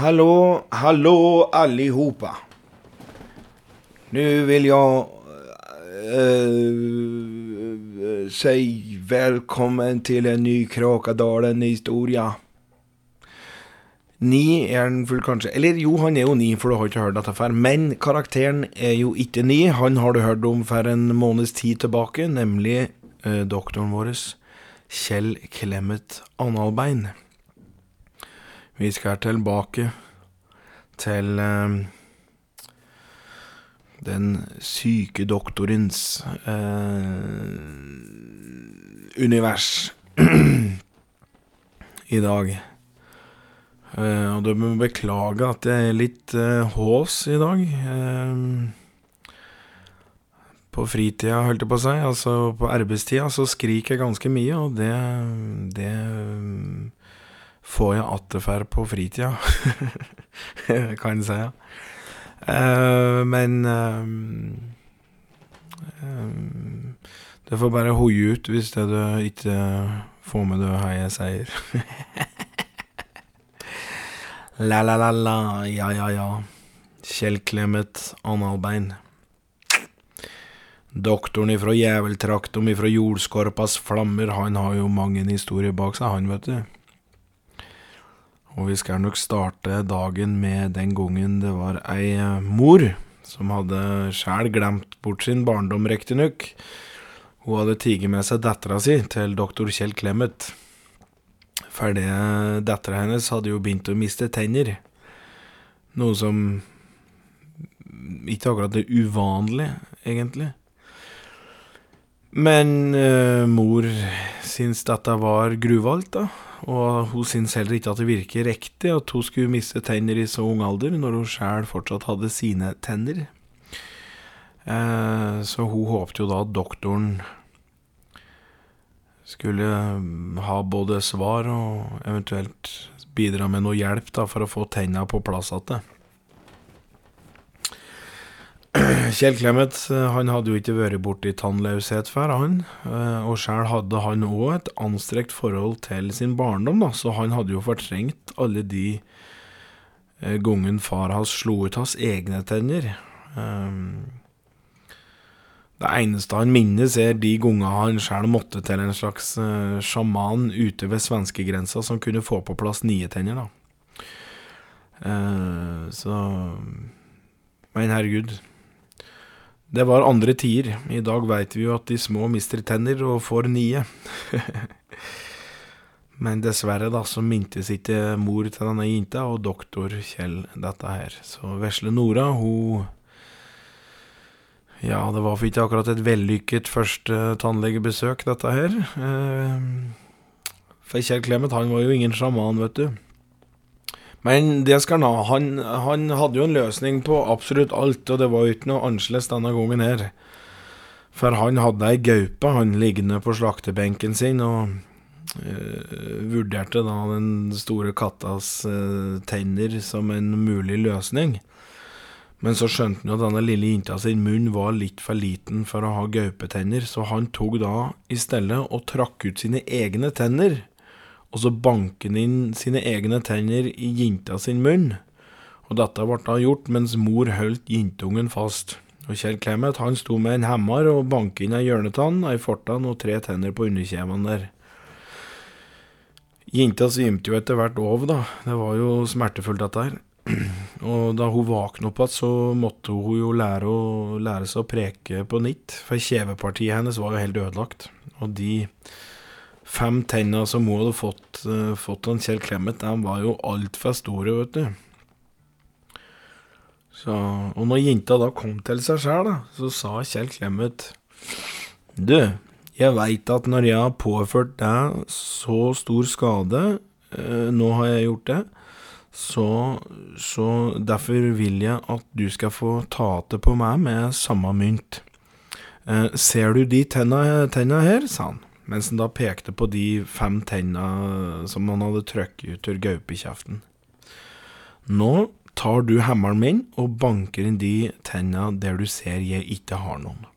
hallå, hallå allihopa. Nu vill jag äh, säg välkommen till en ny Kråkadalen-historia. Ni er den full kanskje Eller jo, han er jo ni, for du har ikke hørt dette før. Men karakteren er jo ikke ni. Han har du hørt om for en måneds tid tilbake, nemlig uh, doktoren vår, Kjell Clemet Analbein. Vi skal tilbake til uh, den syke doktorens eh, univers i dag. Eh, og du må beklage at jeg er litt eh, hås i dag. Uh, på fritida, holdt jeg på å si, altså på arbeidstida, så skriker jeg ganske mye, og det, det får jeg atterferd på fritida, kan jeg si. Uh, men det får bare hoie ut hvis det du ikke får med det her jeg sier. La, la, la, la, ja, ja, ja. Kjell Clemet Analbein. Doktoren ifra jæveltraktum ifra jordskorpas flammer, han har jo mange historier bak seg, han, vet du. Og vi skal nok starte dagen med den gangen det var ei mor som hadde sjæl glemt bort sin barndom, riktignok. Hun hadde tatt med seg dattera si til doktor Kjell Clemet. Fordi dattera hennes hadde jo begynt å miste tenner. Noe som ikke akkurat er uvanlig, egentlig. Men eh, mor syns dette var gruvalt, da. Og hun syns heller ikke at det virker riktig at hun skulle miste tenner i så ung alder, når hun sjæl fortsatt hadde sine tenner. Uh, så hun håpte jo da at doktoren skulle ha både svar og eventuelt bidra med noe hjelp da, for å få tenna på plass igjen. Kjell Clemet han hadde jo ikke vært borti tannløshet før, han. Og sjøl hadde han òg et anstrengt forhold til sin barndom, da, så han hadde jo fortrengt alle de gangene far hans slo ut hans egne tenner. Det eneste han minnes, er de gangene han sjøl måtte til en slags sjaman ute ved svenskegrensa som kunne få på plass nye tenner, da. Så Men herregud. Det var andre tider. I dag veit vi jo at de små mister tenner og får nye. Men dessverre, da, så mintes ikke mor til denne jenta og doktor Kjell dette her. Så vesle Nora, hun Ja, det var for ikke akkurat et vellykket første tannlegebesøk, dette her. For Kjell Clemet, han var jo ingen sjaman, vet du. Men det skal han ha. Han, han, hadde jo en løsning på absolutt alt, og det var jo ikke noe annerledes denne gangen her. For han hadde ei gaupe, han liggende på slaktebenken sin, og øh, vurderte da den store kattas øh, tenner som en mulig løsning. Men så skjønte han jo at denne lille jenta sin munn var litt for liten for å ha gaupetenner, så han tok da i stedet og trakk ut sine egne tenner og så banket han inn sine egne tenner i jenta sin munn. Og dette ble da gjort mens mor holdt jentungen fast. Og Kjell Clemet han sto med en hammer og banket inn ei hjørnetann, ei fortann og tre tenner på underkjevene der. Jenta svimte jo etter hvert av, da. Det var jo smertefullt, dette her. Og da hun våkna opp igjen, så måtte hun jo lære, å, lære seg å preke på nytt, for kjevepartiet hennes var jo helt ødelagt. Og de fem tenner som hun hadde fått, uh, fått av Kjell Clemet, de var jo altfor store, vet du. Så, og når jenta da kom til seg sjæl, så sa Kjell Clemet Du, jeg veit at når jeg har påført deg så stor skade, uh, nå har jeg gjort det, så, så derfor vil jeg at du skal få ta det på meg med samme mynt. Uh, ser du de tenna, tenna her, sa han mens han da pekte på de fem tenna som han hadde trøkket ut av gaupekjeften. Nå tar du hammeren min og banker inn de tenna der du ser jeg ikke har noen.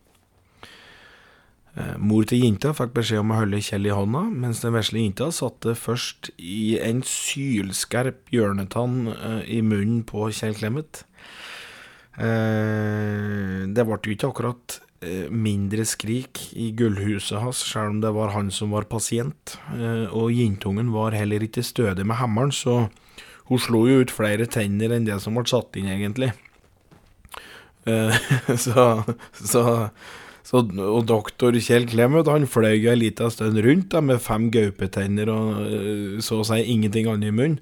Eh, mor til jenta fikk beskjed om å holde Kjell i hånda, mens den vesle jenta satte først i en sylskarp hjørnetann eh, i munnen på Kjell Clemet. Eh, det ble jo ikke akkurat mindre skrik i gullhuset hans, selv om det var han som var pasient, eh, og jentungen var heller ikke stødig med hammeren, så hun slo jo ut flere tenner enn det som ble satt inn, egentlig. Eh, så, så, så Og doktor Kjell Clemet han fløy ei lita stund rundt da, med fem gaupetenner og eh, så å si ingenting annet i munnen.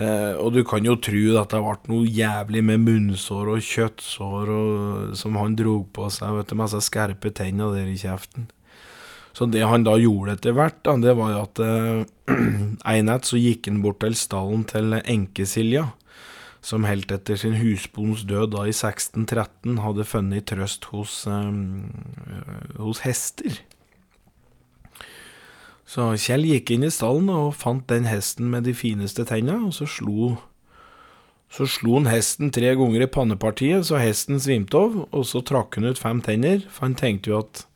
Eh, og du kan jo tro at det ble noe jævlig med munnsår og kjøttsår og, som han drog på seg, vet du, med disse skarpe tenner der i kjeften. Så det han da gjorde etter hvert, da, det var jo at eh, en natt så gikk han bort til stallen til enkesilja, som helt etter sin husbonds død da i 1613 hadde funnet trøst hos, eh, hos hester. Så Kjell gikk inn i stallen og fant den hesten med de fineste tenna, og så slo så slo han hesten tre ganger i pannepartiet, så hesten svimte av, og så trakk han ut fem tenner, for han tenkte jo at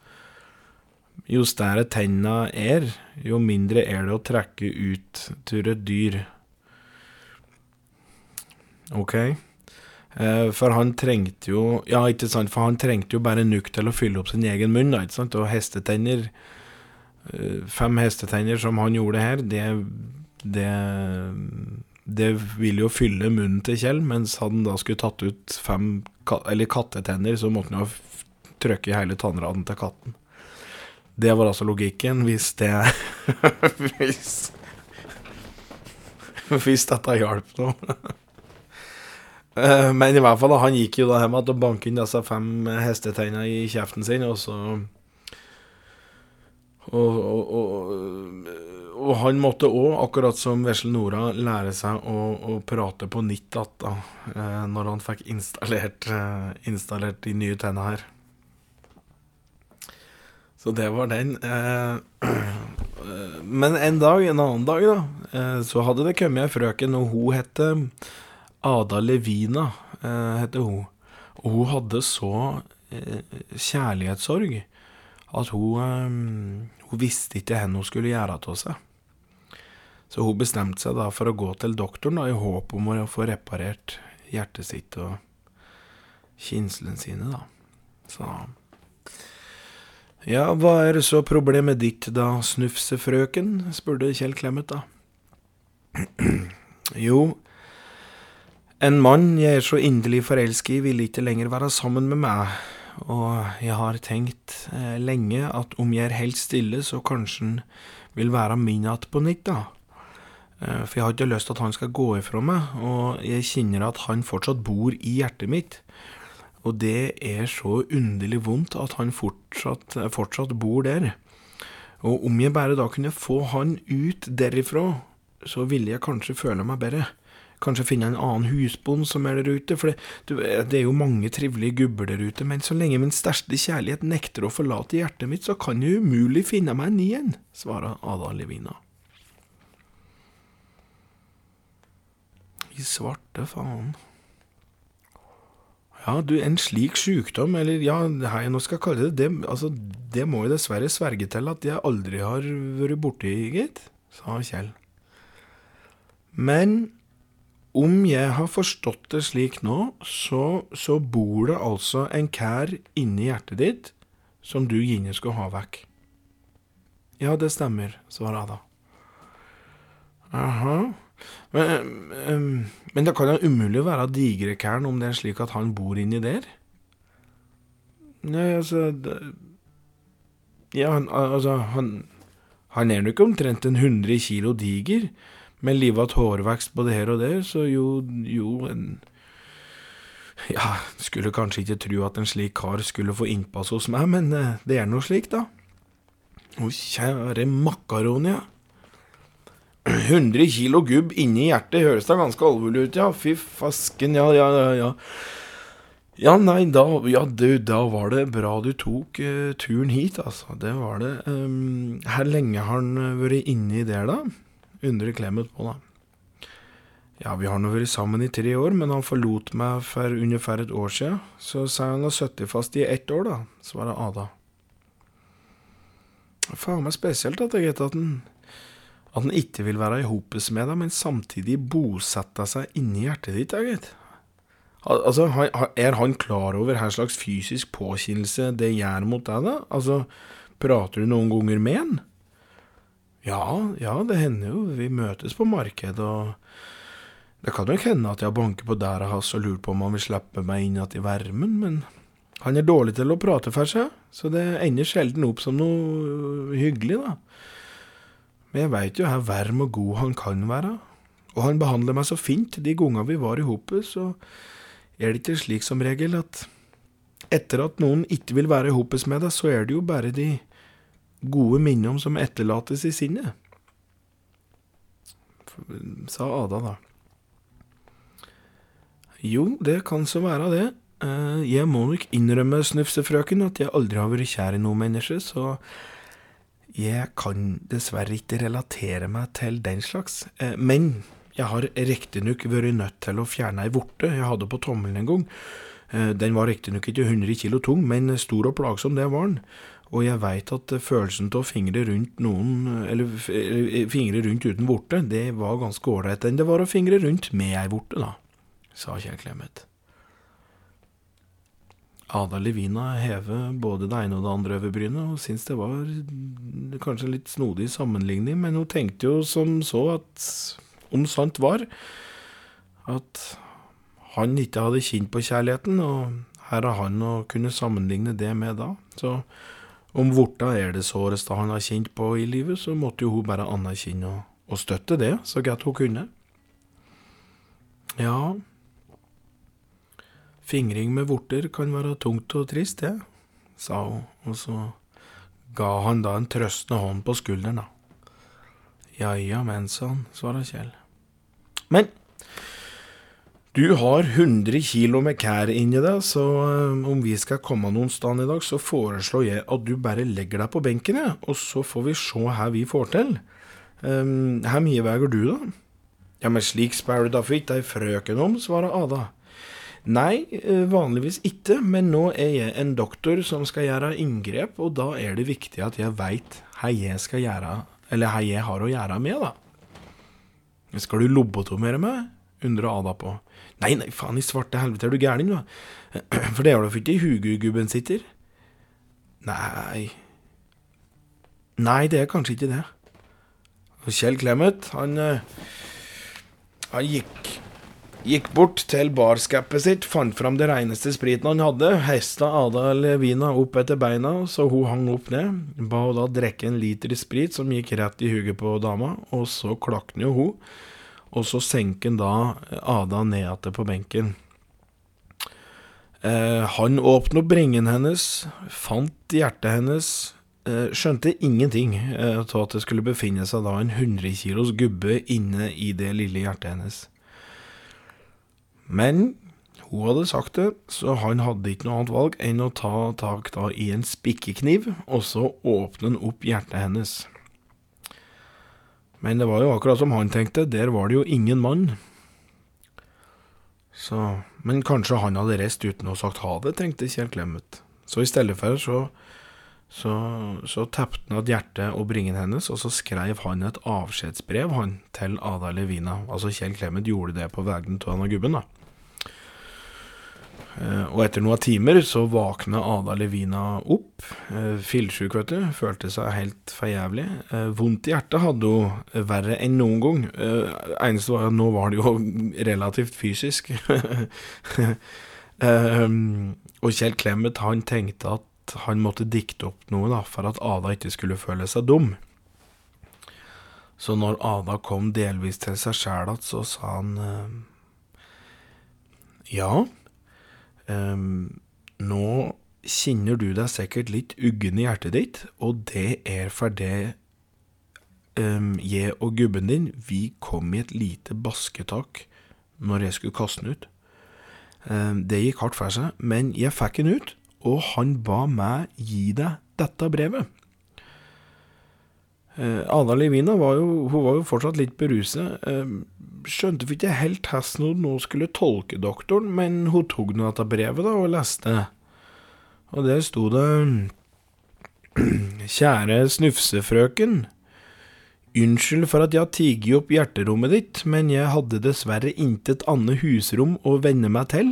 jo større tenna er, jo mindre er det å trekke ut til et dyr. Ok. Eh, for han trengte jo Ja, ikke sant, for han trengte jo bare nukk til å fylle opp sin egen munn, da, ikke sant, og hestetenner Fem hestetenner som han gjorde her, det det, det vil jo fylle munnen til Kjell, mens han da skulle tatt ut fem eller kattetenner, så måtte han jo trykke i hele tannraden til katten. Det var altså logikken, hvis det Hvis Hvis dette hjalp noe. Eh, men i hvert fall, han gikk jo da hjem og banket inn disse fem hesteteina i kjeften sin, og så og, og, og, og han måtte òg, akkurat som vesle Nora, lære seg å, å prate på nytt igjen eh, når han fikk installert, eh, installert de nye tenna her. Så det var den. Men en dag, en annen dag, da, så hadde det kommet ei frøken, og hun het Ada Levina eh, heter hun. Og hun hadde så eh, kjærlighetssorg at hun, eh, hun visste ikke hva hun skulle gjøre av seg. Så hun bestemte seg da for å gå til doktoren da, i håp om å få reparert hjertet sitt og kinslene sine, da. Så Ja, hva er så problemet ditt da, snufsefrøken? spurte Kjell Clemet da. jo, en mann jeg er så inderlig forelsket i, vil ikke lenger være sammen med meg, og jeg har tenkt eh, lenge at om jeg er helt stille, så kanskje han vil være min igjen på nytt, da. Eh, for jeg har ikke lyst til at han skal gå ifra meg, og jeg kjenner at han fortsatt bor i hjertet mitt. Og det er så underlig vondt at han fortsatt, fortsatt bor der. Og om jeg bare da kunne få han ut derifra, så ville jeg kanskje føle meg bedre. Kanskje finne en annen husbond som er der ute, for det, det, er jo mange trivelige gubber der ute, men så lenge min største kjærlighet nekter å forlate hjertet mitt, så kan jeg umulig finne meg en ny en, svarer Ada Levina. I svarte faen. Ja, du, en slik sykdom, eller ja, hva jeg nå skal kalle det, det, altså, det må jeg dessverre sverge til at jeg aldri har vært borti, gitt, sa Kjell. Men om jeg har forstått det slik nå, så, så bor det altså en kær inni hjertet ditt som du gjerne skal ha vekk. Ja, det stemmer, svarer Ada. Aha. Men, men det kan da umulig være Digrekæren om det er slik at han bor inni der? Nei, altså det, Ja, han, altså, han, han er nok omtrent en hundre kilo diger. Med livet hårvekst både her og der, så jo, jo en Ja, skulle kanskje ikke tro at en slik kar skulle få innpass hos meg, men eh, det er nå slik, da. Å, kjære makaroni, ja. 100 kilo gubb inni hjertet høres da ganske alvorlig ut, ja. Fy fasken, ja, ja, ja. ja. Ja, nei, da, ja, du, da var det bra du tok uh, turen hit, altså. Det var det. Um, her lenge har han vært inni der, da? Undrer Clemet på, da. Ja, vi har nå vært sammen i tre år, men han forlot meg for ungefær et år siden, så sa han har sittet fast i ett år, da, svarer Ada. Faen meg spesielt at, jeg at han ikke vil være i hopet med deg, men samtidig bosette seg inni hjertet ditt, vet. Altså, Er han klar over hva slags fysisk påkjennelse det gjør mot deg, da? Altså, prater du noen ganger med han? Ja, ja, det hender jo. Vi møtes på markedet, og det kan nok hende at jeg banker på døra hans og lurer på om han vil slippe meg inn igjen i varmen, men han er dårlig til å prate for seg, så det ender sjelden opp som noe hyggelig, da. Men jeg veit jo hvor varm og god han kan være, og han behandler meg så fint de gangene vi var i hopet, så er det ikke slik som regel at etter at noen ikke vil være i hopet med deg, så er det jo bare de gode minnene som etterlates i sinnet. Sa Ada, da. Jo, det kan så være det. Uh, jeg må nok innrømme, snufsefrøken, at jeg aldri har vært kjær i noe menneske, så jeg kan dessverre ikke relatere meg til den slags. Uh, men jeg har riktignok vært nødt til å fjerne ei vorte jeg hadde på tommelen en gang. Uh, den var riktignok ikke 100 kilo tung, men stor og plagsom, det var den. Og jeg veit at følelsen av å fingre rundt noen, eller fingre rundt uten vorte, det var ganske ålreit enn det var å fingre rundt med ei vorte, da, sa Kjell Clemet. Ada Levina hever både det ene og det andre over brynet, og syns det var kanskje litt snodig sammenligning, men hun tenkte jo som så at om sant var, at han ikke hadde kjent på kjærligheten, og her har han å kunne sammenligne det med da. Så om vorta er det såreste han har kjent på i livet, så måtte jo hun bare anerkjenne og, og støtte det så godt hun kunne. Ja, Fingring med vorter kan være tungt og trist, det, sa hun, og så ga han da en trøstende hånd på skulderen, da. Ja ja, men sann, svarer Kjell. Men du har 100 kilo med kær inni deg, så um, om vi skal komme noen sted i dag, så foreslår jeg at du bare legger deg på benken, og så får vi se hva vi får til. Um, her mye veier du, da? Ja, men slik spør du da for ikke ei frøken om, svarer Ada. Nei, eh, vanligvis ikke, men nå er jeg en doktor som skal gjøre inngrep, og da er det viktig at jeg veit hva jeg skal gjøre, eller hva jeg har å gjøre med, da. Skal du lobotomere meg? Undrer Ada på. Nei, nei, faen i svarte helvete, er du gæren, da? For det er da ikke i hugugubben sitter? Nei Nei, det er kanskje ikke det. Kjell Clemet, han eh, Han gikk Gikk bort til barskapet sitt, fant fram det reneste spriten han hadde, hesta Ada Levina opp etter beina så hun hang opp ned, ba hun da drikke en liter sprit som gikk rett i huget på dama, og så klakk jo hun, og så senker han da Ada ned igjen på benken. Eh, han opp bringen hennes, fant hjertet hennes, eh, skjønte ingenting av eh, at det skulle befinne seg da en 100 kilos gubbe inne i det lille hjertet hennes. Men hun hadde sagt det, så han hadde ikke noe annet valg enn å ta tak da i en spikkekniv, og så åpne opp hjertet hennes. Men det var jo akkurat som han tenkte, der var det jo ingen mann. Så, men kanskje han hadde reist uten å sagt ha det, tenkte Kjell Clemet. Så i stedet for så, så, så teppte han at hjertet og bringen hennes, og så skrev han et avskjedsbrev han, til Ada Levina. Altså Kjell Clemet gjorde det på vegne av denne gubben, da. Eh, og etter noen timer så våkna Ada Levina opp, eh, fillsjuk, vet du, følte seg helt for jævlig. Eh, vondt i hjertet hadde hun verre enn noen gang. Eneste var at nå var det jo relativt fysisk. og Kjell Clemet han tenkte at han måtte dikte opp noe da, for at Ada ikke skulle føle seg dum. Så når Ada kom delvis til seg sjæl igjen, så sa han ja. Um, nå kjenner du deg sikkert litt uggen i hjertet ditt, og det er fordi um, jeg og gubben din, vi kom i et lite basketak når jeg skulle kaste den ut. Um, det gikk hardt for seg, men jeg fikk den ut, og han ba meg gi deg dette brevet. Uh, Ada Levina var jo, var jo fortsatt litt beruset. Uh, skjønte vi ikke helt hvordan hun nå skulle tolke doktoren, men hun tok nå dette brevet da, og leste. Og der sto det Kjære snufsefrøken. Unnskyld for at jeg har tiget opp hjerterommet ditt, men jeg hadde dessverre intet annet husrom å venne meg til.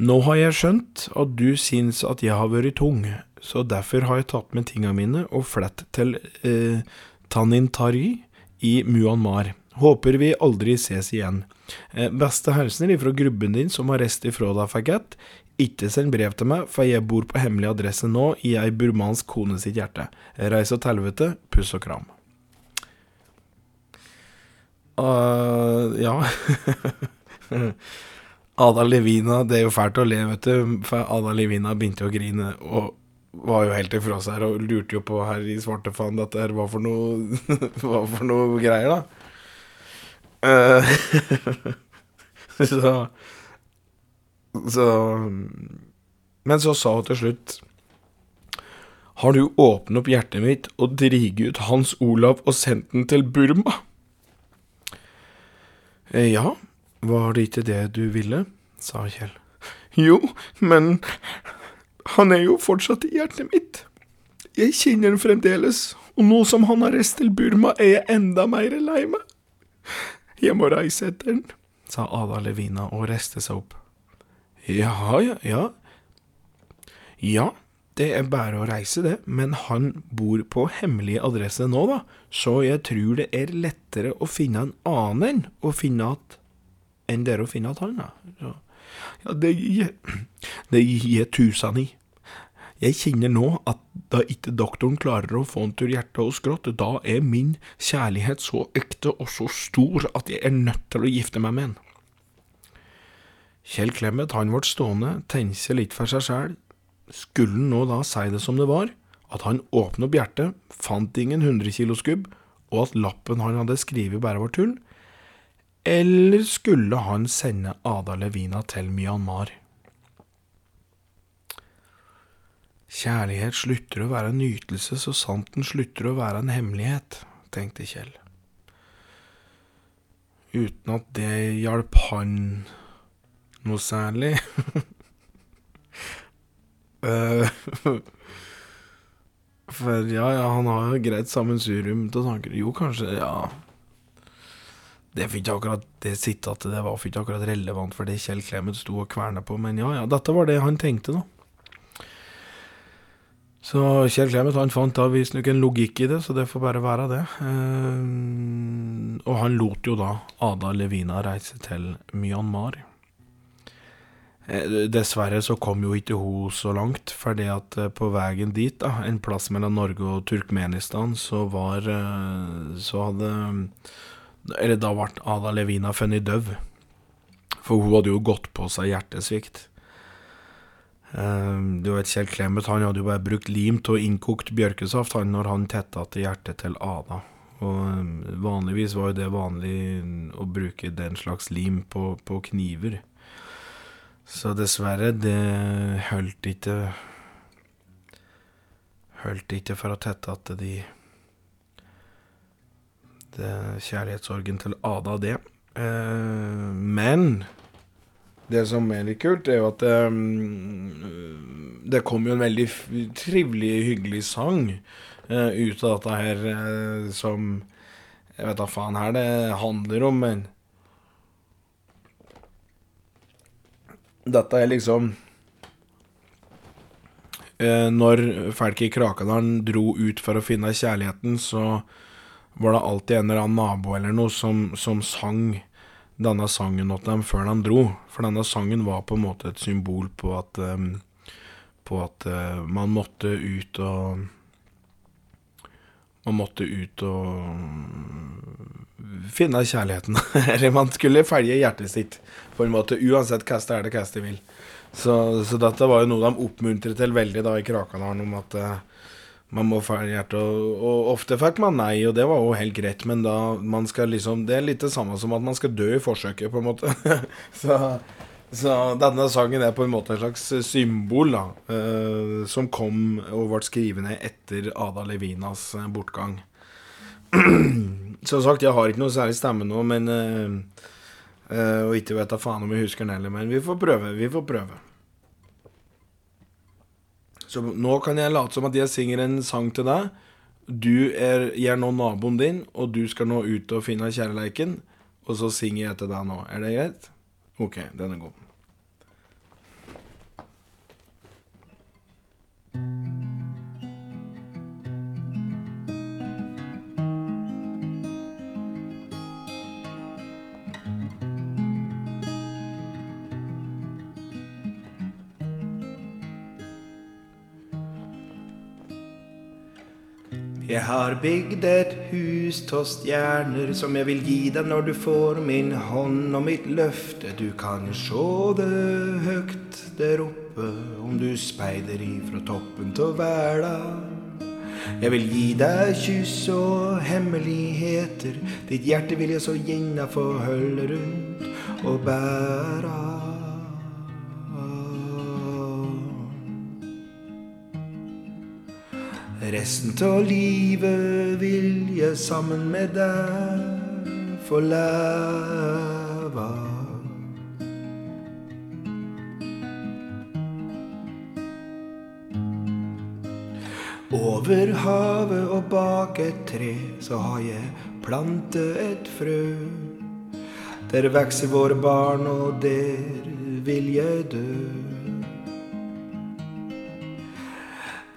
Nå har jeg skjønt at du syns at jeg har vært tung, så derfor har jeg tatt med tinga mine og flett til eh, Tanintari i Myanmar. Håper vi aldri ses igjen. Eh, beste hilsener ifra grubben din som har reist ifra deg, Faget. Ikke send brev til meg, for jeg bor på hemmelig adresse nå i ei burmansk kone sitt hjerte. Reis til helvete. Puss og kram. Uh, ja Ada Levina, det er jo fælt å le, vet du, for Ada Levina begynte å grine og var jo helt ifra seg her og lurte jo på her i svarte faen dette her hva for noe Hva for noe greier, da. Uh, så så Men så sa hun til slutt Har du åpnet opp hjertet mitt og driget ut Hans Olav og sendt den til Burma? Eh, ja, var det ikke det du ville? sa Kjell. Jo, men han er jo fortsatt i hjertet mitt. Jeg kjenner ham fremdeles, og nå som han har reist til Burma, er jeg enda mer lei meg. Jeg må reise etter den, sa Ada Levina og reiste seg opp. Jaha, ja, ja. Ja, det er bare å reise, det, men han bor på hemmelig adresse nå, da, så jeg tror det er lettere å finne en annen å finne at enn det er å finne at han, da. Ja, det gir jeg tusen i. Jeg kjenner nå at da ikke doktoren klarer å få han til hjertet og skrått, da er min kjærlighet så ekte og så stor at jeg er nødt til å gifte meg med han. Kjell Clemet han ble stående, tenke litt for seg sjæl. Skulle han nå da si det som det var, at han åpnet opp hjertet, fant ingen hundrekiloskubb, og at lappen han hadde skrevet bare var tull? Eller skulle han sende Ada Levina til Myanmar? Kjærlighet slutter å være en nytelse så sant den slutter å være en hemmelighet, tenkte Kjell. Uten at det hjalp han noe særlig. uh, for ja, ja, han har jo greit sammensurium til tanker. Jo, kanskje, ja Det fikk ikke akkurat det sitatet det var ikke akkurat relevant for det Kjell Clemet sto og kverna på, men ja, ja, dette var det han tenkte, da. Så Kjell Clemet han fant da visstnok en logikk i det, så det får bare være det. Uh, og han lot jo da Ada Levina reise til Myanmar. Eh, dessverre så kom jo ikke hun så langt, fordi at eh, på veien dit, da, en plass mellom Norge og Turkmenistan, så var eh, Så hadde Eller da ble Ada Levina funnet død. For hun hadde jo gått på seg hjertesvikt. Du vet, Kjell Clemet han hadde jo bare brukt lim til innkokt bjørkesaft han når han tetta til hjertet til Ada. Og vanligvis var jo det vanlig å bruke den slags lim på, på kniver. Så dessverre, det holdt ikke Holdt ikke for å tette at de det Kjærlighetssorgen til Ada, det. Eh, men det som er litt kult, er jo at mm, det kom jo en veldig trivelig, hyggelig sang uh, ut av dette her, uh, som Jeg vet da faen her det handler om, men Dette er liksom uh, Når folk i Krakadalen dro ut for å finne kjærligheten, så var det alltid en eller annen nabo eller noe som, som sang denne sangen til dem før de dro. For denne sangen var på en måte et symbol på at, på at uh, man måtte ut og Man måtte ut og finne kjærligheten. Eller man skulle følge hjertet sitt, på en måte, uansett hva det er det hva det vil. Så, så, dette var jo noe de oppmuntret til veldig da i Krakadalen, om at uh, man må følge hjertet. Og, og, ofte fikk man nei, og det var jo helt greit, men da man skal liksom Det er litt det samme som at man skal dø i forsøket, på en måte. så, så, denne sangen er på en måte et slags symbol, da, uh, som kom og ble skrevet ned etter Ada Levinas eh, bortgang. Som sagt, jeg har ikke noe særlig stemme nå, men uh, uh, Og ikke vet da faen om jeg husker den heller, men vi får prøve. Vi får prøve. Så nå kan jeg late som at jeg synger en sang til deg. Du er, jeg er nå naboen din, og du skal nå ut og finne kjærleiken. Og så synger jeg til deg nå. Er det greit? OK, den er god. Jeg har bygd et hus av stjerner som jeg vil gi deg når du får min hånd og mitt løfte. Du kan sjå det høgt der oppe om du speider ifra toppen av verda. Jeg vil gi deg kyss og hemmeligheter. Ditt hjerte vil jeg så gjerne få holde rundt og bæra. Resten av livet vil jeg sammen med deg få leve. Over havet og bak et tre så har jeg plantet et frø. Der vokser våre barn, og der vil jeg dø.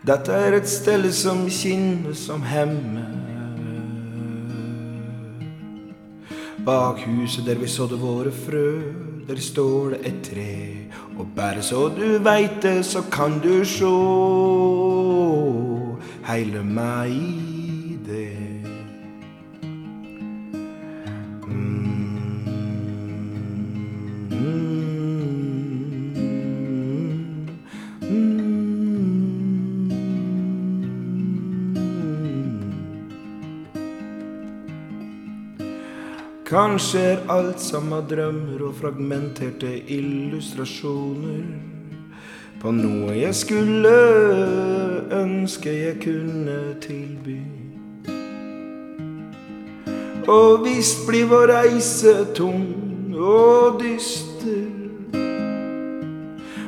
Dette er et stelle som kinner som hemmer. Bak huset der vi sådde våre frø, der står det et tre. Og bare så du veit det, så kan du sjå heile meg Kanskje er alt sammen drømmer og fragmenterte illustrasjoner på noe jeg skulle ønske jeg kunne tilby. Og visst blir vår reise tung og dyster.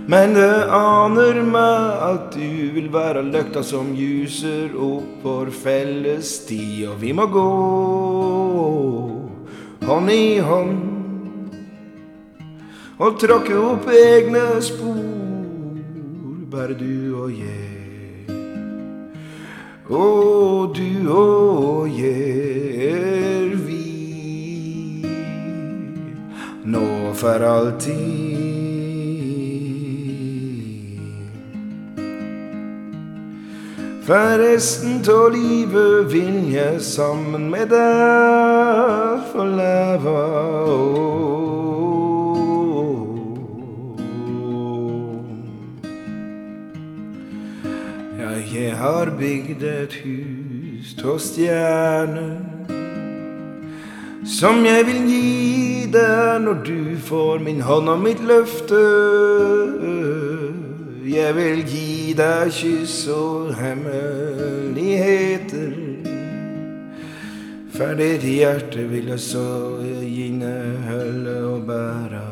Men det aner meg at du vil være løkta som ljuser opp vår felles sti, og vi må gå hånd i hånd og tråkke opp egne spor, bare du og jeg. Og du og jeg vi nå for alltid. For resten av livet vil jeg sammen med deg få leve. Ja, jeg har bygd et hus av stjerner som jeg vil gi deg når du får min hånd og mitt løfte. Jeg vil gi deg kyss og hemmeligheter. For ditt hjerte vil jeg så inneholde og bære.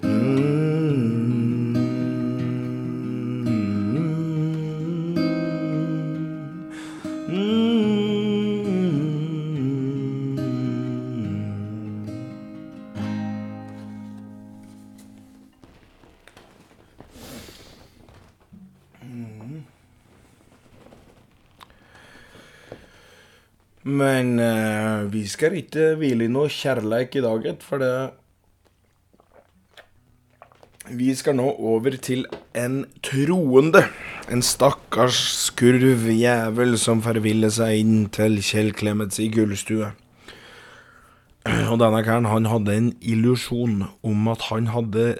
Mm. Men uh, vi skal ikke hvile i noe kjærleik i dag, for det Vi skal nå over til en troende. En stakkars skurv jævel som forviller seg inn til Kjell Clemets i gullstue. Og denne karen han hadde en illusjon om at han hadde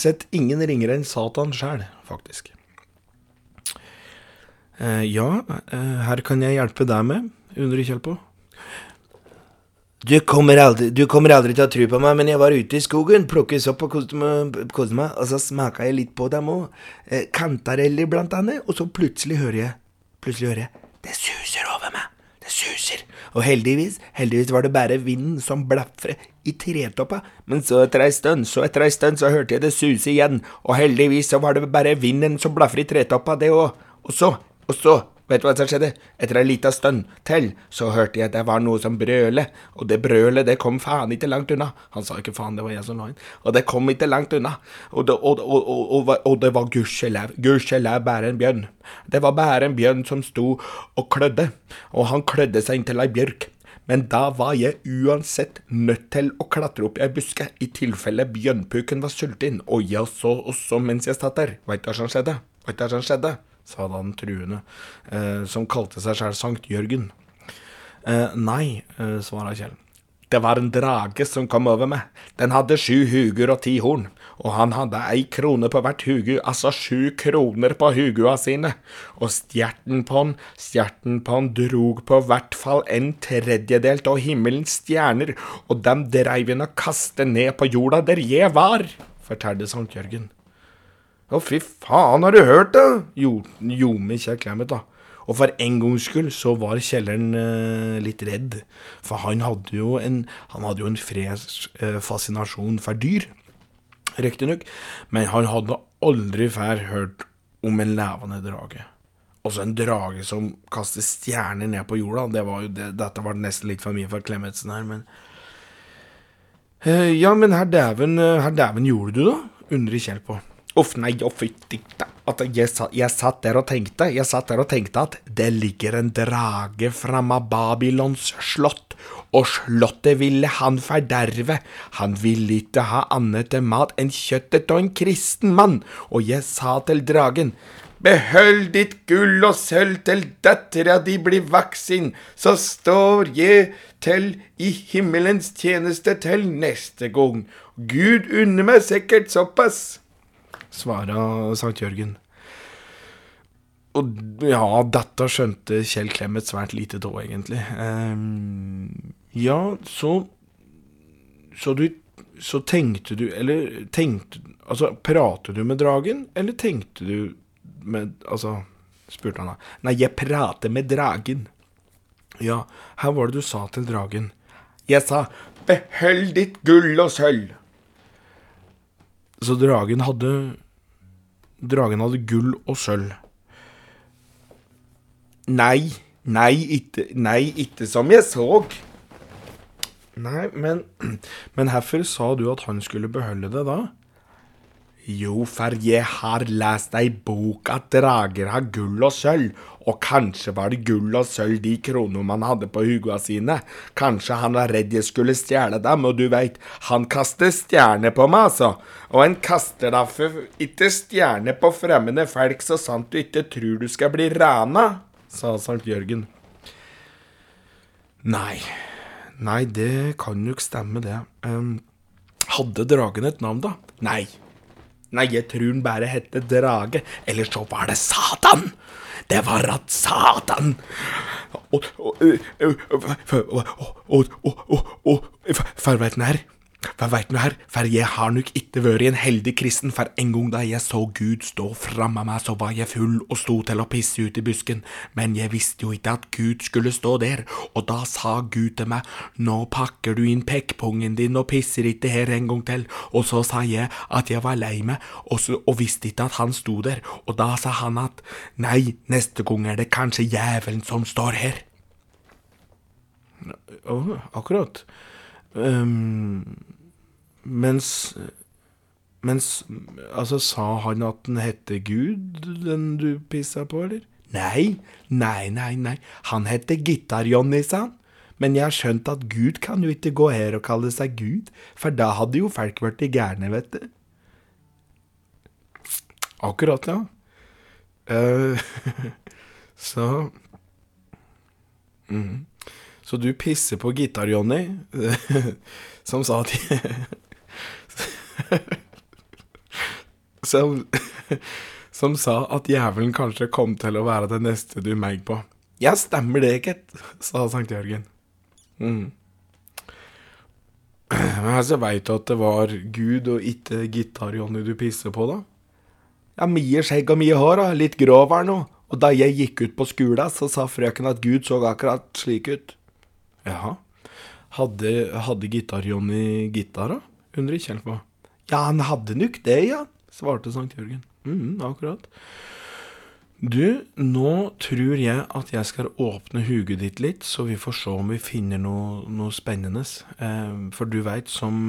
sett ingen ringere enn Satan sjæl, faktisk. Eh, ja, eh, her kan jeg hjelpe deg med, undrer Kjell på. Du kommer, aldri, du kommer aldri til å tro på meg, men jeg var ute i skogen, plukket sopp og koste meg, og så smaka jeg litt på dem òg. Eh, kantareller blant annet, og så plutselig hører jeg Plutselig hører jeg Det suser over meg! Det suser. Og heldigvis, heldigvis var det bare vinden som blafret i tretoppa. Men så etter ei stund, så etter ei stund, så hørte jeg det suse igjen. Og heldigvis så var det bare vinden som blafret i tretoppa, det òg. Og så, og så, vet du hva som skjedde? Etter ei lita stund til, så hørte jeg at det var noe som brøle. Og det brølet, det kom faen ikke langt unna. Han sa ikke faen, det var jeg som la inn. Og det kom ikke langt unna. Og det, og, og, og, det var gudskjelov, gudskjelov bare en bjørn. Det var bare en bjørn som sto og klødde. Og han klødde seg inntil ei bjørk. Men da var jeg uansett nødt til å klatre opp i ei buske, i tilfelle bjørnpuken var sulten. Og jeg så også mens jeg satt der. Veit du hva som skjedde? Veit du hva som skjedde? Sa da den truende, eh, som kalte seg sjøl Sankt Jørgen. Eh, nei, eh, svarer Kjell. Det var en drage som kom over meg. Den hadde sju huger og ti horn, og han hadde ei krone på hvert hugu, altså sju kroner på hugua sine. Og stjerten på'n, stjerten på'n drog på hvert fall en tredjedel av himmelens stjerner, og dem dreiv han og kastet ned på jorda der jeg var, fortalte Sankt Jørgen. Å, fy faen, har du hørt det? Jo, jo med Kjell Clemet, da. Og for en gangs skyld så var kjelleren eh, litt redd. For han hadde jo en, han hadde jo en fresk eh, fascinasjon for dyr, riktignok. Men han hadde aldri før hørt om en levende drage. Også en drage som kaster stjerner ned på jorda. Det var jo det, dette var nesten litt for mye for Klemetsen her, men eh, Ja, men herr dæven, eh, herr dæven gjorde du, da? undrer Kjell på. Uff, nei, å fytti jeg, jeg satt der og tenkte, jeg satt der og tenkte at det ligger en drage framme av Babylons slott, og slottet ville han forderve. Han ville ikke ha annet til mat enn kjøttet av en kristen mann, og jeg sa til dragen, Behold ditt gull og sølv til dattera di blir vaksin, så står jeg til i himmelens tjeneste til neste gang. Gud unner meg sikkert såpass svara Sankt Jørgen. Og ja, dette skjønte Kjell Clemet svært lite da, egentlig. Ehm, ja, så Så du Så tenkte du Eller tenkte Altså, prater du med dragen, eller tenkte du med Altså, spurte han da. Nei, jeg prater med dragen. Ja, her var det du sa til dragen. Jeg sa behold ditt gull og sølv. Så dragen hadde Dragen hadde gull og sølv. Nei, nei, ikke, nei, ikke som jeg så. Nei, men Men hvorfor sa du at han skulle beholde det da? Jo, for jeg har lest ei bok at drager har gull og sølv, og kanskje var det gull og sølv de kronene man hadde på hugua sine. Kanskje han var redd jeg skulle stjele dem, og du veit, han kaster stjerner på meg, altså. Og en kaster da ikke stjerner på fremmede folk så sant du ikke tror du skal bli rana, sa Sankt Jørgen. Nei, nei, det kan jo ikke stemme, det. Um, hadde dragen et navn, da? Nei. Nei, jeg tror den bare hette Drage. Eller så var det Satan! Det var at Satan Og og, og, og, og, og, og, For veit den her? For veit du her, for jeg har nok ikke vært en heldig kristen, for en gang da jeg så Gud stå framme meg, så var jeg full og sto til å pisse ut i busken, men jeg visste jo ikke at Gud skulle stå der, og da sa Gud til meg, nå pakker du inn pekkpungen din og pisser ikke her en gang til, og så sa jeg at jeg var lei meg, og, så, og visste ikke at han sto der, og da sa han at, nei, neste gang er det kanskje jævelen som står her. Åh, akkurat. Um, mens Mens Altså, sa han at den hette Gud, den du pissa på, eller? Nei, nei, nei, nei. Han heter Gitar-Johnny, sa han. Men jeg har skjønt at Gud kan jo ikke gå her og kalle seg Gud, for da hadde jo folk blitt gærne, vet du. Akkurat, ja. Uh, så mm. Så du pisser på Gitar-Johnny, som sa at som, som sa at jævelen kanskje kom til å være det neste du meg på. Ja, stemmer det, gitt, sa Sankt Jørgen. Mm. Men altså, veit du at det var Gud og ikke Gitar-Johnny du pisser på, da? Ja, mye skjegg og mye hår, da. Litt grov her nå. Og da jeg gikk ut på skolen, så sa frøken at Gud så akkurat slik ut. Jaha. Hadde, hadde Gitar-Johnny gitar, da? undrer Kjell på. Ja, han hadde nok det, ja. Svarte Sankt Jørgen. Mhm, akkurat. Du, nå tror jeg at jeg skal åpne huget ditt litt, så vi får se om vi finner noe, noe spennende. Eh, for du veit som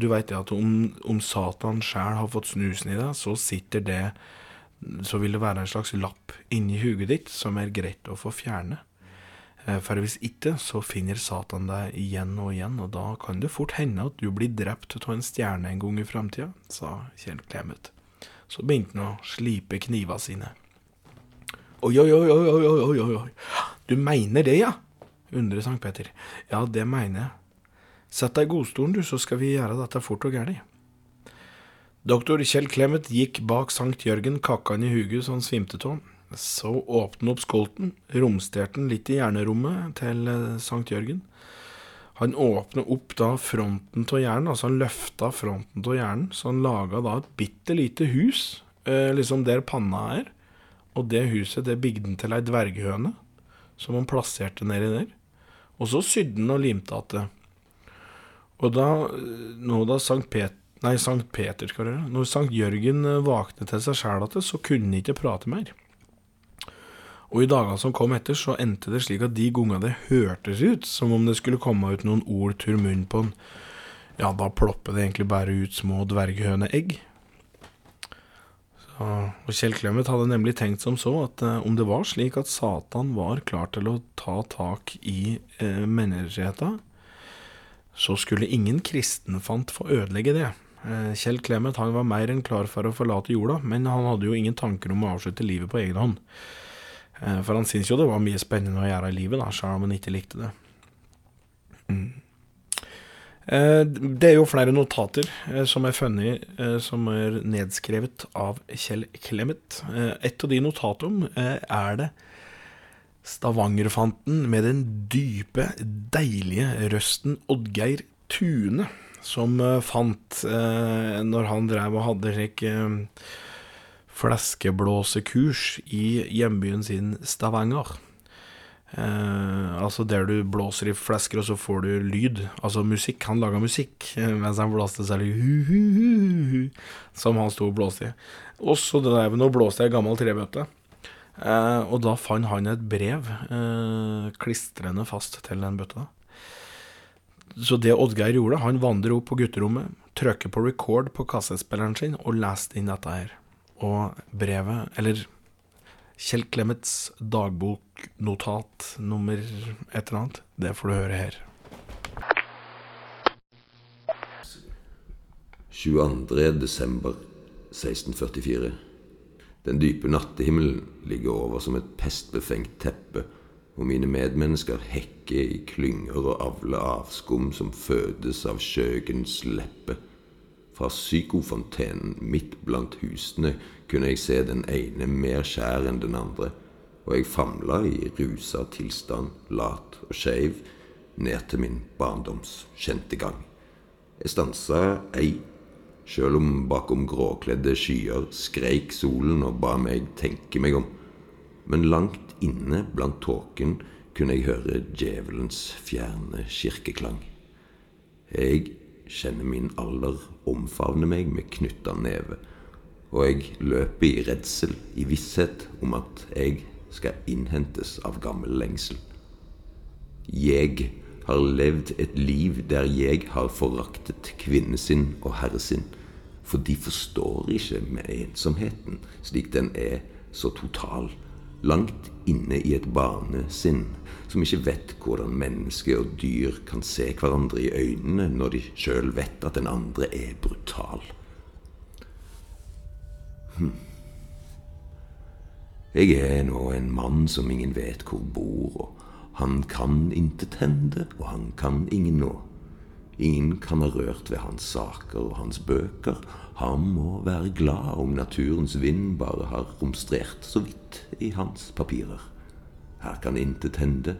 Du veit at om, om Satan sjæl har fått snusen i deg, så sitter det Så vil det være en slags lapp inni huget ditt som er greit å få fjerne. Eh, for hvis ikke, så finner Satan deg igjen og igjen, og da kan det fort hende at du blir drept av en stjerne en gang i framtida, sa Kjell Clemet. Så begynte han å slipe kniva sine. Oi, oi, oi, oi, oi, oi, oi, oi. Du mener det, ja? undrer Sankt Peter. Ja, det mener jeg. Sett deg i godstolen, du, så skal vi gjøre dette fort og gæli. Doktor Kjell Clemet gikk bak Sankt Jørgen, kakka han i huget så han svimte av. Så åpnet opp skolten, romsterte den litt i hjernerommet til eh, Sankt Jørgen. Han åpnet opp da fronten av hjernen, altså han løfta fronten av hjernen, så han laga da et bitte lite hus, eh, liksom der panna er. Og det huset det bygde han til ei dverghøne, som han plasserte nedi der. Og så sydde han og limte det. Og da, nå da Sankt Peter nei, Sankt Peter skal gjøre, når Sankt Jørgen vaknet til seg sjæl igjen, så kunne han ikke prate mer. Og i dagene som kom etter, så endte det slik at de gangene det hørtes ut som om det skulle komme ut noen ord tur munn på den, ja, da ploppet det egentlig bare ut små dverghøneegg. Og Kjell Clemet hadde nemlig tenkt som så at eh, om det var slik at Satan var klar til å ta tak i eh, menneskeheten, så skulle ingen kristenfant få ødelegge det. Eh, Kjell Clemet han var mer enn klar for å forlate jorda, men han hadde jo ingen tanker om å avslutte livet på egen hånd. Eh, for han syntes jo det var mye spennende å gjøre i livet, da, selv om han ikke likte det. Mm. Eh, det er jo flere notater eh, som er funnet, som er nedskrevet av Kjell Clemet. Et av de notatene er det Stavangerfanten med den dype, deilige røsten Oddgeir Tune, som fant når han drev og hadde slik fleskeblåsekurs i hjembyen sin Stavanger. Eh, altså der du blåser i flesker, og så får du lyd. Altså musikk. Han laga musikk eh, mens han blåste særlig som han sto og blåste i. Og så drev han og blåste ei gammel trebøtte. Eh, og da fant han et brev eh, klistrende fast til den bøtta. Så det Oddgeir gjorde, han vandret opp på gutterommet, trykker på record på kassettspilleren sin og leste inn dette her. Og brevet, eller Kjell Clemets dagboknotat nummer et eller annet. Det får du høre her. 22. desember 1644. Den dype nattehimmelen ligger over som et pestbefengt teppe, og mine medmennesker hekker i klynger og avler avskum som fødes av skjøgens leppe. Fra psykofontenen midt blant husene kunne jeg se den ene mer skjær enn den andre, og jeg famla i rusa tilstand, lat og skeiv, ned til min barndoms kjente gang. Jeg stansa ei, sjøl om bakom gråkledde skyer skreik solen og ba meg tenke meg om. Men langt inne blant tåken kunne jeg høre djevelens fjerne kirkeklang. Jeg kjenner min alder omfavne meg med knytta neve, og jeg løper i redsel, i visshet om at jeg skal innhentes av gammel lengsel. Jeg har levd et liv der jeg har foraktet kvinnesinn og herresinn, for de forstår ikke med ensomheten slik den er så total langt inne i et barnesinn som ikke vet hvordan menneske og dyr kan se hverandre i øynene når de sjøl vet at den andre er brutal. Hm. Jeg er nå en mann som ingen vet hvor bor, og han kan intet hende, og han kan ingen nå. Ingen kan ha rørt ved hans saker og hans bøker. Han må være glad om naturens vind bare har romstrert så vidt i hans papirer. Her kan intet hende,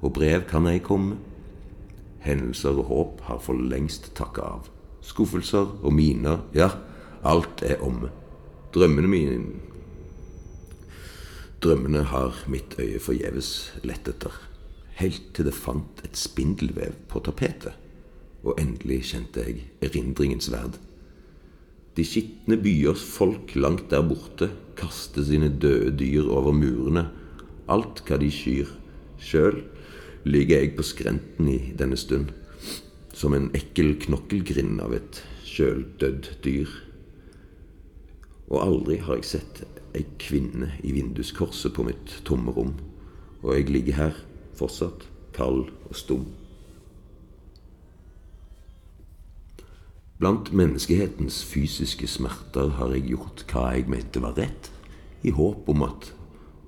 og brev kan ei komme. Hendelser og håp har for lengst takka av. Skuffelser og miner, ja, alt er omme. Drømmene mine Drømmene har mitt øye forgjeves lett etter, helt til det fant et spindelvev på tapetet, og endelig kjente jeg erindringens verd. De skitne byers folk langt der borte kaster sine døde dyr over murene, alt hva de skyr. Sjøl ligger jeg på skrenten i denne stund, som en ekkel knokkelgrind av et sjøldødd dyr. Og aldri har jeg sett ei kvinne i vinduskorset på mitt tomme rom, og jeg ligger her fortsatt kald og stum. Blant menneskehetens fysiske smerter har jeg gjort hva jeg mente var rett, i håp om at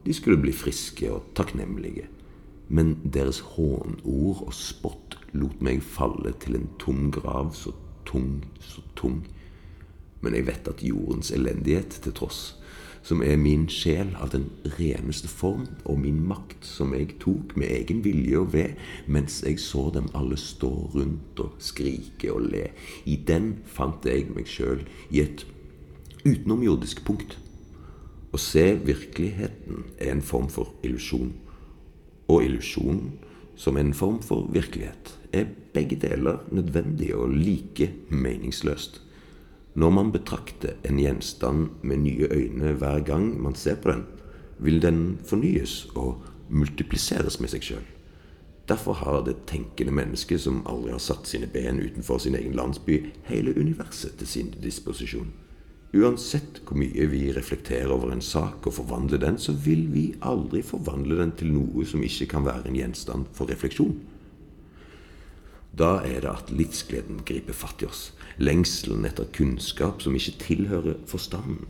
de skulle bli friske og takknemlige. Men deres hånord og spott lot meg falle til en tom grav, så tung, så tung. Men jeg vet at jordens elendighet til tross, som er min sjel av den reneste form, og min makt som jeg tok med egen vilje og ved, mens jeg så dem alle stå rundt og skrike og le, i den fant jeg meg sjøl i et utenomjordisk punkt. Å se virkeligheten er en form for illusjon, og illusjonen som en form for virkelighet er begge deler nødvendig og like meningsløst. Når man betrakter en gjenstand med nye øyne hver gang man ser på den, vil den fornyes og multipliseres med seg sjøl. Derfor har det tenkende mennesket som aldri har satt sine ben utenfor sin egen landsby, hele universet til sin disposisjon. Uansett hvor mye vi reflekterer over en sak og forvandler den, så vil vi aldri forvandle den til noe som ikke kan være en gjenstand for refleksjon. Da er det at livsgleden griper fatt i oss, lengselen etter kunnskap som ikke tilhører forstanden.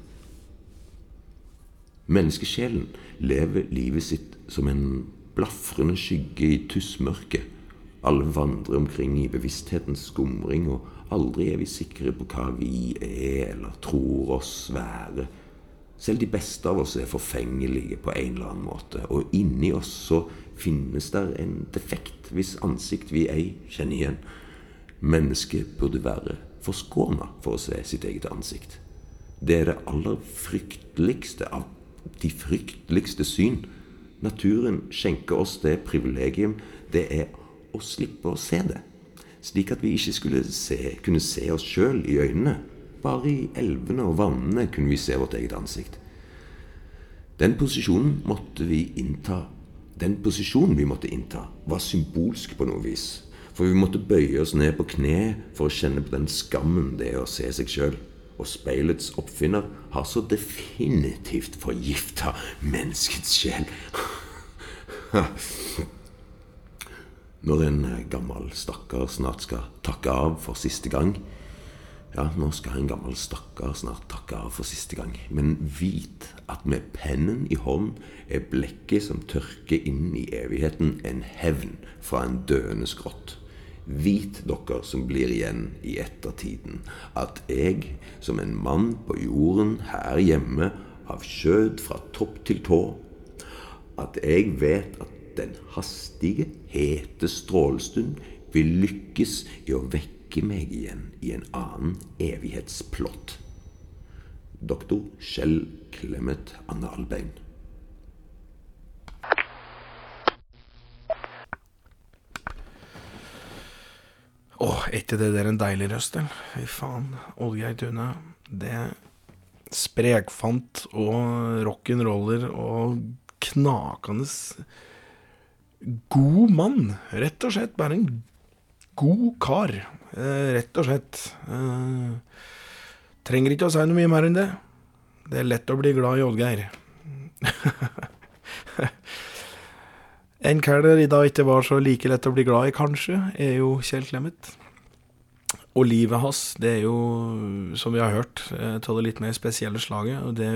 Menneskesjelen lever livet sitt som en blafrende skygge i tussmørket. Alle vandrer omkring i bevissthetens skumring, og aldri er vi sikre på hva vi er eller tror oss være. Selv de beste av oss er forfengelige på en eller annen måte, og inni oss så finnes der en defekt hvis ansikt vi ei kjenner igjen. Mennesket burde være forskåna for å se sitt eget ansikt. Det er det aller frykteligste av de frykteligste syn. Naturen skjenker oss det privilegium det er å slippe å se det, slik at vi ikke skulle se, kunne se oss sjøl i øynene. Bare i elvene og vannene kunne vi se vårt eget ansikt. Den posisjonen måtte vi innta Den posisjonen vi måtte innta, var symbolsk på noe vis. For vi måtte bøye oss ned på kne for å kjenne på den skammen det er å se seg sjøl. Og speilets oppfinner har så definitivt forgifta menneskets sjel. Når en gammel stakkar snart skal takke av for siste gang Ja, nå skal en gammel stakkar snart takke av for siste gang. Men vit at med pennen i hånd er blekket som tørker inn i evigheten, en hevn fra en døende skrått. Vit dere som blir igjen i ettertiden, at jeg, som en mann på jorden her hjemme, av skjød fra topp til tå, at jeg vet at den hastige, hete strålestund vil lykkes i å vekke meg igjen i en annen evighetsplott. Doktor Kjell Clemet Anne Albein. Åh, er ikke det der en deilig røst, eller? Fy faen. Oddgeir Tune. Det er sprekfant og rock'n'roller og knakende god mann. Rett og slett bare en god kar. Eh, rett og slett. Eh, trenger ikke å si noe mye mer enn det. Det er lett å bli glad i Oddgeir. En kar der i dag ikke var så like lett å bli glad i, kanskje, er jo Kjell Clemet. Og livet hans, det er jo, som vi har hørt, eh, av det litt mer spesielle slaget. Og, det,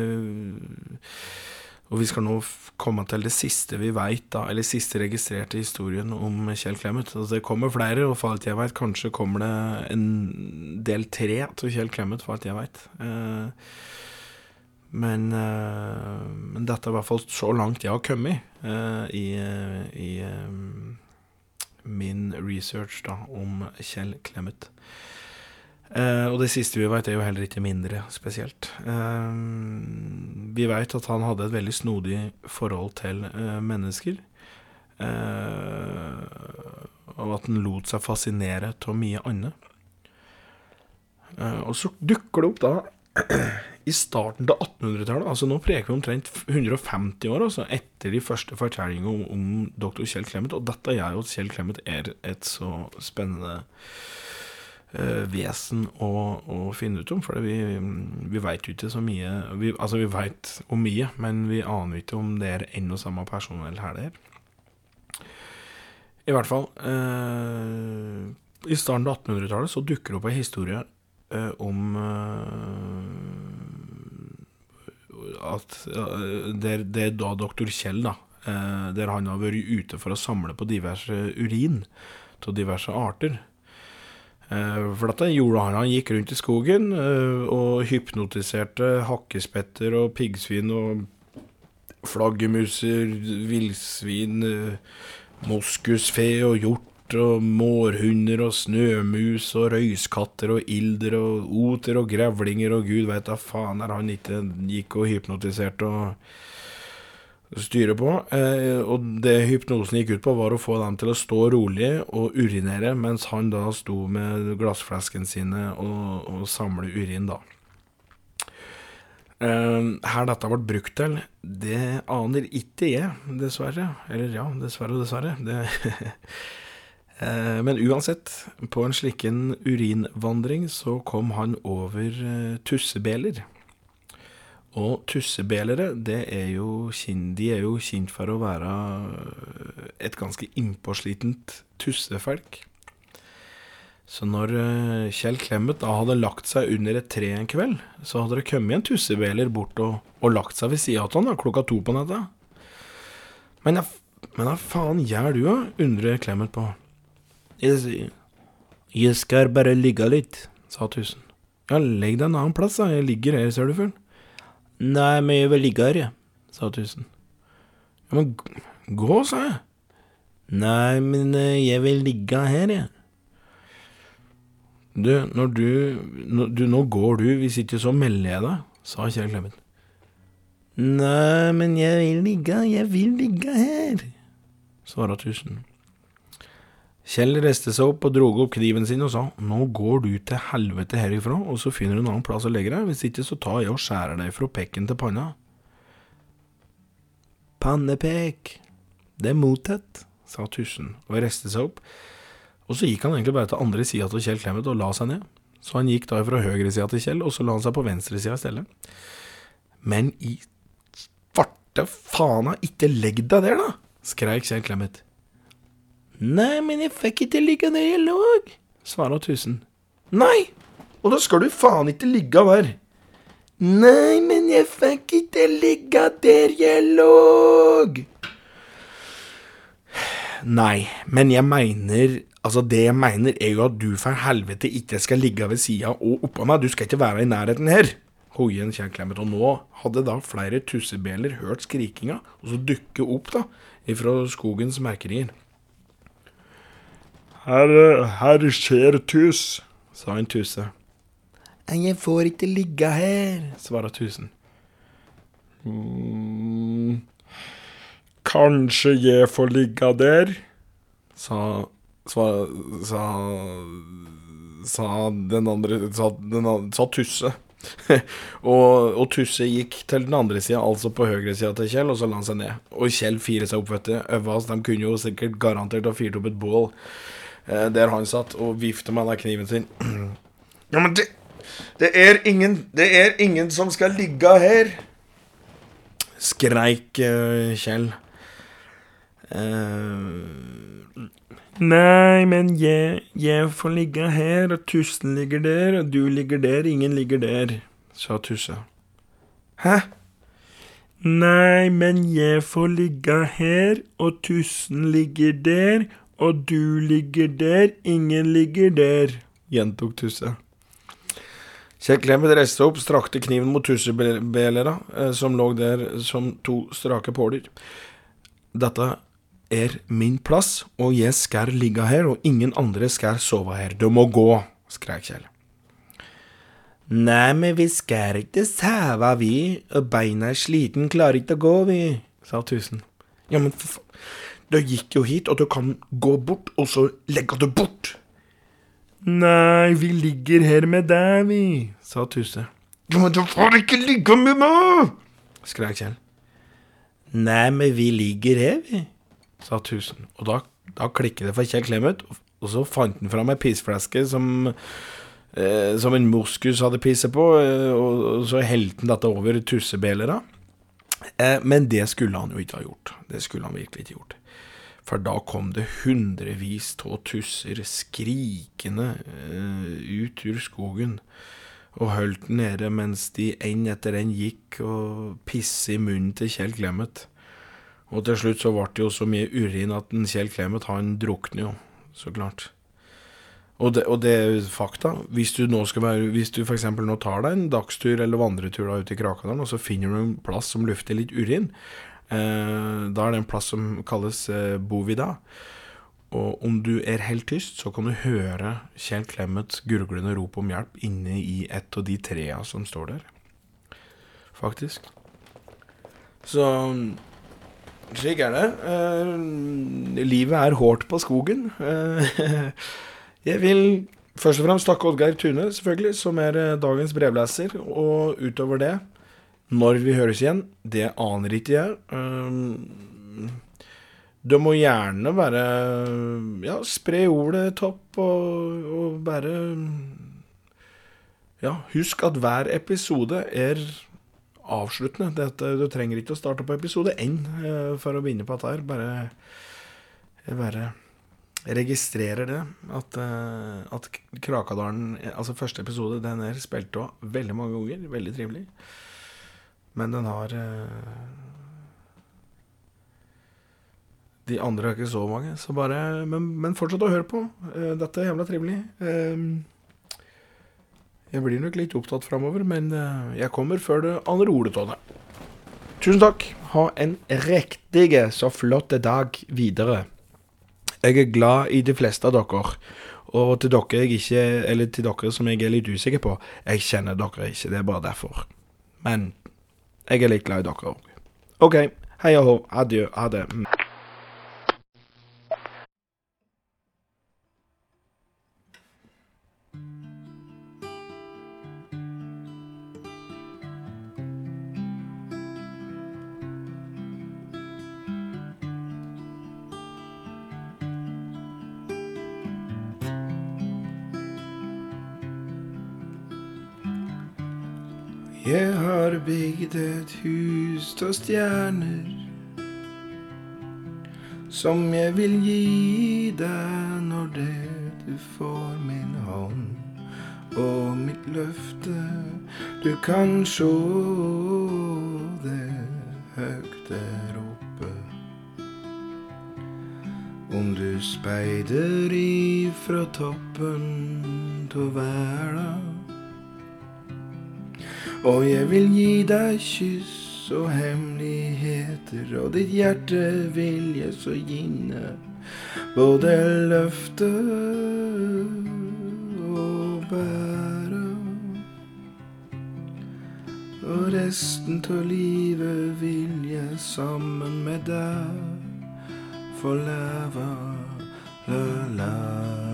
og vi skal nå komme til det siste vi veit, eller siste registrerte historien om Kjell Clemet. Altså, det kommer flere, og for alt jeg veit, kanskje kommer det en del tre av Kjell Clemet, for alt jeg veit. Eh, men, eh, men dette er i hvert fall så langt jeg har kommet eh, i, i min research da, om Kjell Clemet. Eh, og det siste vi vet, er jo heller ikke mindre spesielt. Uh, vi vet at han hadde et veldig snodig forhold til uh, mennesker. Og at han lot seg fascinere av mye annet. Og så dukker det opp da i starten av 1800-tallet, altså nå preker vi omtrent 150 år altså, etter de første fortellingene om, om dr. Kjell Clemet, og dette gjør jo at Kjell Clemet er et så spennende vesen å, å, finne ut om, for vi, vi veit ikke så mye vi, Altså, vi veit om mye, men vi aner ikke om det er en og samme person eller her det er. I hvert fall eh, I starten av 1800-tallet så dukker det opp ei historie eh, om eh, at det er, det er da doktor Kjell, da, eh, der han har vært ute for å samle på diverse urin av diverse arter. Eh, for dette gjorde han. Gikk rundt i skogen eh, og hypnotiserte hakkespetter og piggsvin og flaggermuser, villsvin, eh, moskusfe og hjort og mårhunder og snømus og røyskatter og ilder og oter og grevlinger og gud veit da faen er han ikke gikk og hypnotiserte og styre på. Eh, og det hypnosen gikk ut på, var å få dem til å stå rolig og urinere, mens han da sto med glassfleskene sine og, og samle urin, da. Uh, her dette ble brukt til, det aner ikke jeg, dessverre. Eller ja, dessverre og dessverre. Det uh, men uansett, på en slik urinvandring så kom han over tussebeler. Og tussebelere, det er jo de er jo kjent for å være et ganske innpåslitent tussefolk. Så når uh, Kjell Clemet da hadde lagt seg under et tre en kveld, så hadde det kommet en tussebeler bort og, og lagt seg ved sida av han da, klokka to på natta. Men hva faen gjør du, da? undrer Clemet på. Jeg, skal bare ligge litt, sa tusen. Ja, legg deg en annen plass, da. Jeg ligger her, ser du fuglen. Nei, men jeg vil ligge her, jeg, sa tusen. Ja, men gå, sa jeg. Nei, men eh, jeg vil ligge her, jeg. Du, når du, når du Nå går du, hvis ikke så melder jeg deg, sa Kjell Clemet. Nei, men jeg vil ligge, jeg vil ligge her, svarer tusen. Kjell reiste seg opp og drog opp kniven sin og sa, nå går du til helvete herifra, og så finner du en annen plass å legge deg, hvis ikke så tar jeg og skjærer deg fra pekken til panna. Pannepek, det er mottatt, sa tusen og reiste seg opp. Og så gikk han egentlig bare til andre sida til Kjell Clemet og la seg ned. Så han gikk da fra høyre sida til Kjell, og så la han seg på venstre sida i stedet. Men i svarte fana, ikke legg deg der, da! skreik Kjell Clemet. Nei, men jeg fikk ikke ligge der jeg lå, svarer Tusen. Nei, og da skal du faen ikke ligge der. Nei, men jeg fikk ikke ligge der jeg lå. Nei, men jeg mener Altså, det jeg mener, er jo at du for helvete ikke skal ligge ved sida og oppå meg. Du skal ikke være i nærheten her. Hoien kjærklemmet. Og nå hadde da flere tussebeler hørt skrikinga, og så dukke opp, da, ifra skogens merkerier. Her, her skjer tus, sa en tusse. Jeg får ikke ligge her, svarer tusen. Mm, kanskje jeg får ligge der, sa sa, sa, sa den andre Sa, den andre, sa Tusse. og, og, Tusse gikk til den andre sida, altså på høyresida til Kjell, og så la han seg ned. Og Kjell firer seg opp, vet du. Øvas, de kunne jo sikkert garantert ha fyrt opp et bål der han satt, og vifta med den kniven sin. ja, men det, det er ingen Det er ingen som skal ligge her! Skreik eh, Kjell. Uh, Nei, men jeg, jeg får ligge her, og Tusen ligger der, og du ligger der, ingen ligger der, sa Tusse. Hæ? Nei, men jeg får ligge her, og Tusen ligger der, og du ligger der, ingen ligger der, gjentok Tusse. Kjell Clemet reiste opp, strakte kniven mot tussebelera, eh, som lå der som to strake påler. Dette er min plass, og jeg skal ligge her, og ingen andre skal sove her. Du må gå, skrek Kjell. Nei, men vi skal ikke sove, vi, og beina er sliten, klarer ikke å gå, vi, sa Tusen. Ja, men for faen, du gikk jo hit, og du kan gå bort, og så legger du bort. Nei, vi ligger her med deg, vi, sa Tusse. Men du får ikke ligge med meg! skrek Kjell. Nei, men vi ligger her, vi, sa Tusen. Og da, da klikket det for Kjell Clemet, og så fant han fram ei pissflaske som eh, som en moskus hadde pisset på, eh, og, og så helte han dette over tussebelera. Eh, men det skulle han jo ikke ha gjort. Det skulle han virkelig ikke gjort. For da kom det hundrevis av tusser skrikende eh, ut ur skogen og holdt nede mens de en etter en gikk og pisset i munnen til Kjell Clemet. Og til slutt så ble det jo så mye urin at en Kjell Clemet han drukner jo, så klart. Og det, og det er fakta. Hvis du nå skal du f.eks. nå tar deg en dagstur eller vandretur da ute i Krakadalen, og så finner du en plass som lufter litt urin, da er det en plass som kalles eh, Bovida. Og om du er helt tyst, så kan du høre Kjell Clemets gurglende rop om hjelp inne i et av de trea som står der. Faktisk. Så slik er det. Eh, livet er hårdt på skogen. Eh, jeg vil først og fremst takke Oddgeir Tune, selvfølgelig, som er eh, dagens brevleser. Og utover det, når vi høres igjen, det aner ikke jeg. Eh, det må gjerne være Ja, spre ordet topp, og, og bare Ja, husk at hver episode er avsluttende. Dette, du trenger ikke å starte på episode én eh, for å begynne på dette her. Bare, jeg bare registrerer det. At, eh, at Krakadalen, altså første episode, den er spilt av veldig mange ganger. Veldig trivelig. Men den har eh, De andre har ikke så mange, så bare Men, men fortsett å høre på. Eh, dette er jævla trivelig. Eh, jeg blir nok litt opptatt framover, men eh, jeg kommer før det andre ordet av det. Tusen takk. Ha en riktig så flott dag videre. Jeg er glad i de fleste av dere. Og til dere, ikke, til dere som jeg er litt usikker på, jeg kjenner dere ikke. Det er bare derfor. Men jeg er litt glad i dere òg. OK. Hei og hå. Adjø. Ha det. Jeg har bygd et hus av stjerner som jeg vil gi deg når det du får min hånd og mitt løfte. Du kan sjå det høgt der oppe. Om du speider ifra toppen av verda. Og jeg vil gi deg kyss og hemmeligheter, og ditt hjerte vil jeg så gine både løfte og bære. Og resten av livet vil jeg sammen med deg få leve. La, la,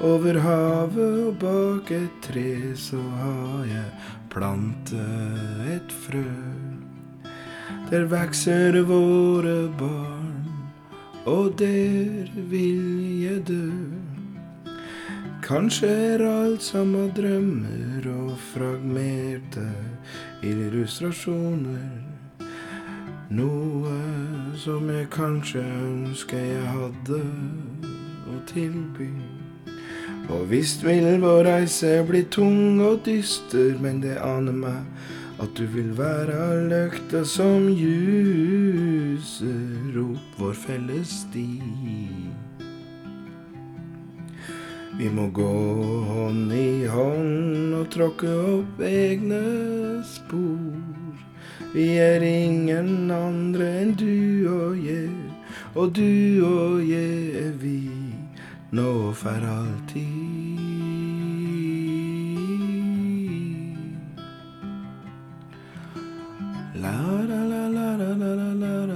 Over havet og bak et tre så har jeg plantet et frø. Der vokser våre barn, og der vil jeg dø. Kanskje er alt sammen drømmer og fragmerte illustrasjoner. Noe som jeg kanskje ønsker jeg hadde å tilby. Og visst vil vår reise bli tung og dyster, men det aner meg at du vil være løkta som ljuser opp vår felles sti. Vi må gå hånd i hånd og tråkke opp egne spor. Vi er ingen andre enn du og jeg, og du og jeg er vi, nå for alltid. La, la, la, la, la, la, la, la.